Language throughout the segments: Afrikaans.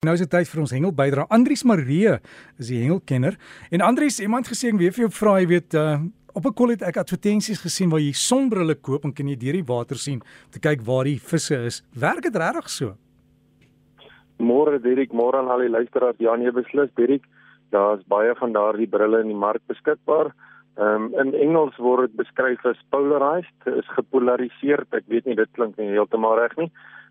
Nou is dit tyd vir ons hengel bydra. Andries Marie is die hengelkenner. En Andries, iemand gesê ek weet vir jou vra, jy weet, uh, op 'n kol het ek advertensies gesien waar jy sonbrille koop en kan jy deur die water sien om te kyk waar die visse is. Werk dit regtig so? Môre Dirk, môre aan al die luisteraars. Ja, nee, beslis Dirk. Daar's baie van daardie brille in die mark beskikbaar. Ehm um, in Engels word dit beskryf as polarized, is gepolariseerd. Ek weet nie dit klink nie heeltemal reg nie.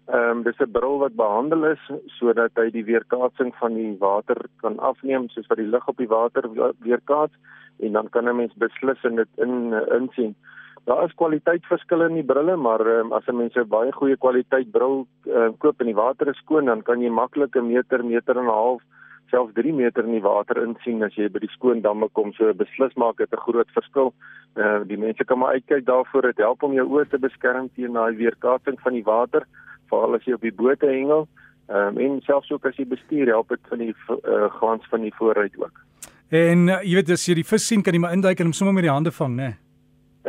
Ehm um, dis 'n bril wat behandel is sodat hy die weerkaatsing van die water kan afneem soos wat die lig op die water weerkaats en dan kan 'n mens beslis in dit in insien. Daar is kwaliteitverskille in die brille, maar um, as 'n mens 'n baie goeie kwaliteit bril uh, koop en die water is skoon, dan kan jy maklik 'n meter, meter en 'n half, selfs 3 meter in die water insien as jy by die skoon damme kom. So beslis maak dit 'n groot verskil. Uh, die mense kan maar uitkyk daarvoor, dit help om jou oë te beskerm teen daai weerkaatsing van die water veral as jy op die boot hengel. Ehm um, en selfs ook as jy bestuur help dit van die uh, glans van die vooruit ook. En uh, jy weet as jy die vis sien kan jy maar induik en hom sommer met die hande vang, né?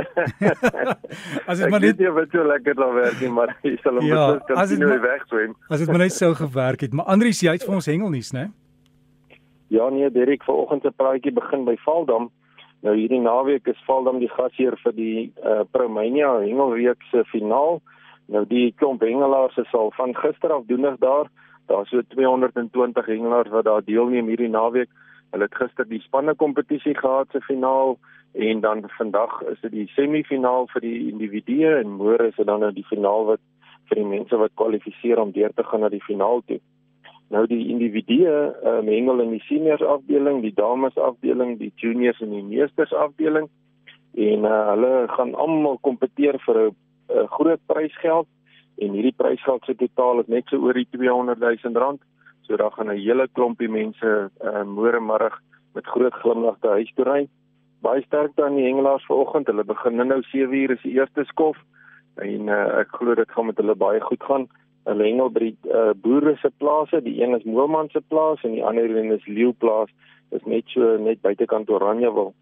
as dit maar net nie wat so lekker daar werk nie, maar jy sal hom ja, beslis kan nie wegswem. As dit maar net sou gewerk het, maar Andrius jy het vir ons hengelnuus, né? Ja nee, Derek, vanoggend se praatjie begin by Valdam. Nou hierdie naweek is Valdam die gasheer vir die uh, Promania Hengelweek se finaal. Nou die klomp hengelaars is al van gister af doenig daar. Daar's so 220 hengelaars wat daar deelneem hierdie naweek. Hulle het gister die spanne kompetisie gehad se finaal en dan vandag is dit die semifinaal vir die individue en môre is dit dan nou die finaal wat vir die mense wat kwalifiseer om deur te gaan na die finaal toe. Nou die individue um, hengel in die seniors afdeling, die dames afdeling, die juniors en die meesters afdeling en uh, hulle gaan almal kompeteer vir 'n uh, groot prysgeld en hierdie prysgeld se totaal is net so oor die 200 000 rand. So daar gaan 'n hele klompie mense uh, môre middag met groot glimlagte huis toe ry. Baie sterkte aan die hengelaars vanoggend. Hulle begin nou 7:00 is die eerste skof en uh, ek glo dit gaan met hulle baie goed gaan. Hulle hengel by die uh, boere se plase. Die een is Moelman se plaas en die ander een is Leeu plaas. Dit is net so net buitekant Oranjewil.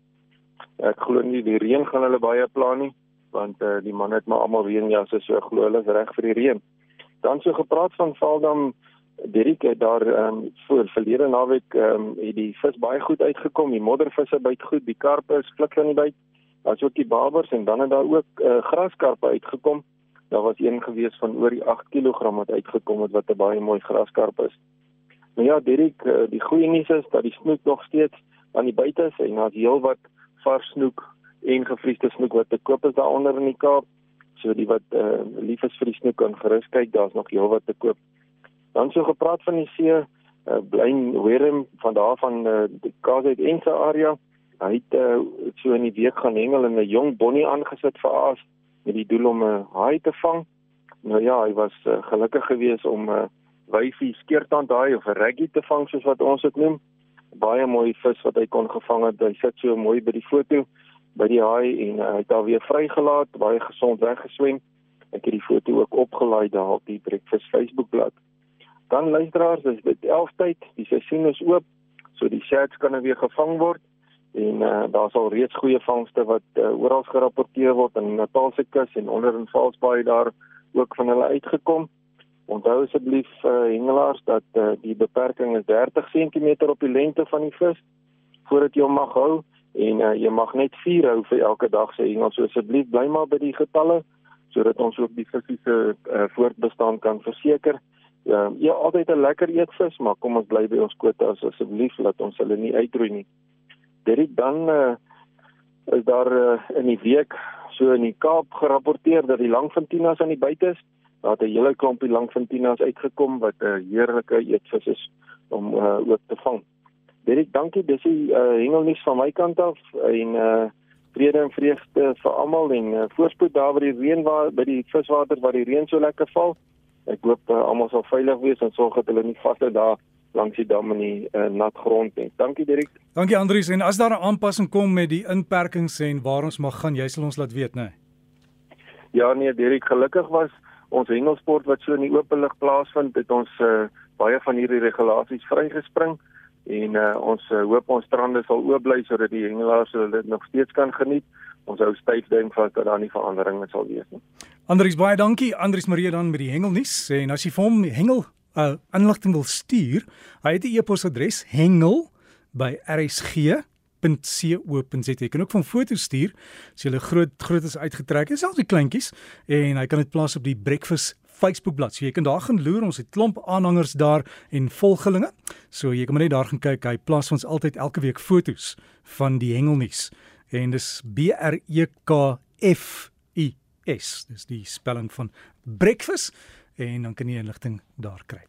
Ek glo nie die reën gaan hulle baie plan nie want uh, die man het maar almal reënjasse so glo hulle is reg vir die reën. Dan so gepraat van Valdam Dirk het daar um, voor verlede naweek um, het die vis baie goed uitgekom. Die moddervisse byt goed, die karpe is flik in byt. Daar's ook die babers en dan het daar ook uh, graskarpe uitgekom. Daar was een gewees van oor die 8 kg wat uitgekom het wat 'n baie mooi graskarp is. Nou ja, Dirk, uh, die goeie nuus is dat die snoek nog steeds aan die buite is en daar's heelwat vars snoek en gevriesde snoek wat te koop is daaronder in die Kaap. So die wat uh, lief is vir die snoek kan gerus kyk, daar's nog heelwat te koop. Dan so gepraat van die see, uh, Blaine Werm van daar van uh, die Kaapstad Ense area. Hy het uh, so in die week gaan hengel en 'n jong bonnie aangesit vir aas met die doel om 'n uh, haai te vang. Nou ja, hy was uh, gelukkig geweest om 'n uh, wyfie skeertand haai of 'n reggie te vang soos wat ons dit noem. Baie mooi vis wat hy kon gevang het. Hy sit so mooi by die foto by die haai en uh, hy het daar weer vrygelaat, baie gesond weggeswem. Ek het die foto ook opgelaai daar op die Breakfast Facebookblad. Dan luisteraars, dis dit 11 tyd, die seisoen is oop, so die sheds kan nou weer gevang word en uh, daar's al reeds goeie vangste wat uh, oral gerapporteer word in Natalse kus en onder in Valsbaai daar ook van hulle uitgekom. Onthou asseblief uh, hengelaars dat uh, die beperking is 30 cm op die lengte van die vis voordat jy hom mag hou en uh, jy mag net 4 hou vir elke dag sê Engels so asseblief bly maar by die getalle sodat ons ook die fisiese uh, voortbestaan kan verseker. Ja, ja altyd 'n lekker eetvis, maar kom ons bly by ons kwotas asseblief laat ons hulle nie uitroei nie. Dit dan uh, is daar uh, in die week so in die Kaap gerapporteer dat die langfintinas aan die buite is. Daar het 'n hele klompie langfintinas uitgekom wat 'n uh, heerlike eetvis is om uh, ook te vang. Derek, dankie. Dis die uh, hengelnuus van my kant af en uh vrede en vreugde vir almal en uh, voorspoed daar by die reën waar by die viswater waar die reën so lekker val. Ek hoop uh, almal sal veilig wees en sorg dat hulle nie vasloop daar langs die dam in die uh, nat grond nie. Dankie Derek. Dankie Andrius en as daar 'n aanpassing kom met die inperkings en waar ons mag gaan, jy sal ons laat weet, né? Nee? Ja nee, Derek, gelukkig was ons hengelsport wat so in die oop lig plaasvind, het ons uh, baie van hierdie regulasies vrygespring en uh, ons uh, hoop ons strande sal oop bly sodat die hengelaars dit nog steeds kan geniet. Ons hou styf dink vas dat daar nie veranderinge sal wees nie. Andries baie dankie. Andries Marie dan met die hengelnuus en as jy vir hom hengel uh, inligting wil stuur, hy het 'n e-posadres hengel@rsg.co.za. Jy kan ook van foto's stuur as jy 'n groot groot is uitgetrek, selfs die kleintjies en hy kan dit plaas op die Breakfast Facebook bladsy. So jy kan daar gaan loer, ons het klomp aanhangers daar en volgelinge. So jy kan maar net daar gaan kyk. Hy plaas ons altyd elke week foto's van die hengelnuus en dis B R E K F I S. Dis die spelling van breakfast en dan kan jy inligting daar kry.